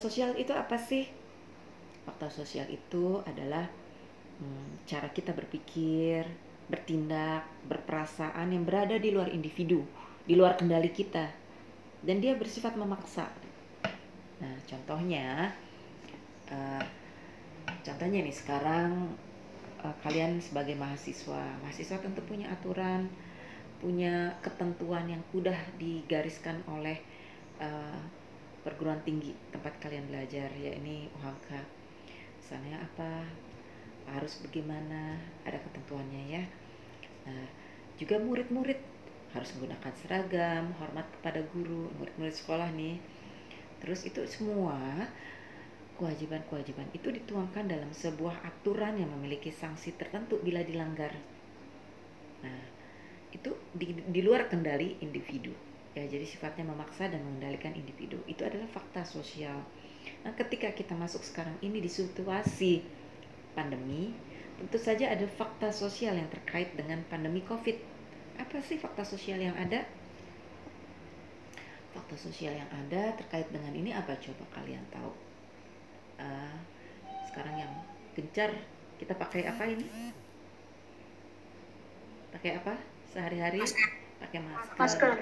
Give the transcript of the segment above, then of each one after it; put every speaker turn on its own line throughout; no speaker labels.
sosial itu apa sih? Fakta sosial itu adalah hmm, cara kita berpikir, bertindak, berperasaan yang berada di luar individu, di luar kendali kita, dan dia bersifat memaksa. Nah, contohnya, uh, contohnya nih sekarang uh, kalian sebagai mahasiswa, mahasiswa tentu punya aturan, punya ketentuan yang sudah digariskan oleh perguruan tinggi tempat kalian belajar. Ya ini UHK misalnya apa? Harus bagaimana? Ada ketentuannya ya. Nah juga murid-murid harus menggunakan seragam hormat kepada guru murid-murid sekolah nih. Terus itu semua kewajiban-kewajiban itu dituangkan dalam sebuah aturan yang memiliki sanksi tertentu bila dilanggar. Nah itu di, di luar kendali individu ya jadi sifatnya memaksa dan mengendalikan individu. Itu adalah fakta sosial. Nah ketika kita masuk sekarang ini di situasi pandemi tentu saja ada fakta sosial yang terkait dengan pandemi covid. Apa sih fakta sosial yang ada? Fakta sosial yang ada terkait dengan ini apa? Coba kalian tahu. Uh, sekarang yang gencar kita pakai apa ini? Pakai apa? Sehari-hari? Pakai masker, masker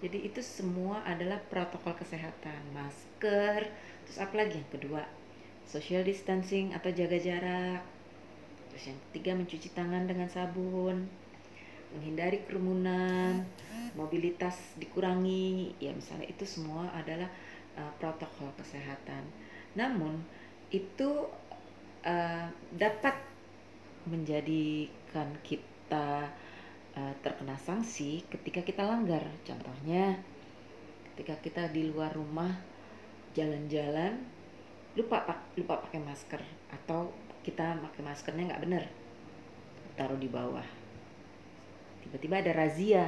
jadi itu semua adalah protokol kesehatan, masker, terus apa lagi yang kedua? Social distancing atau jaga jarak. Terus yang ketiga mencuci tangan dengan sabun, menghindari kerumunan, mobilitas dikurangi. Ya misalnya itu semua adalah uh, protokol kesehatan. Namun itu uh, dapat menjadikan kita uh, terkena sanksi ketika kita langgar. Contohnya, ketika kita di luar rumah jalan-jalan lupa lupa pakai masker atau kita pakai maskernya nggak bener taruh di bawah. Tiba-tiba ada razia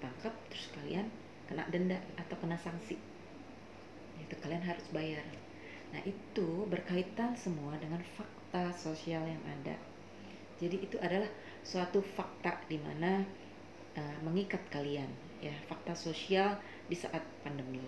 tangkap terus kalian kena denda atau kena sanksi. Itu kalian harus bayar. Nah itu berkaitan semua dengan fakta sosial yang ada jadi itu adalah suatu fakta di mana uh, mengikat kalian ya. Fakta sosial di saat pandemi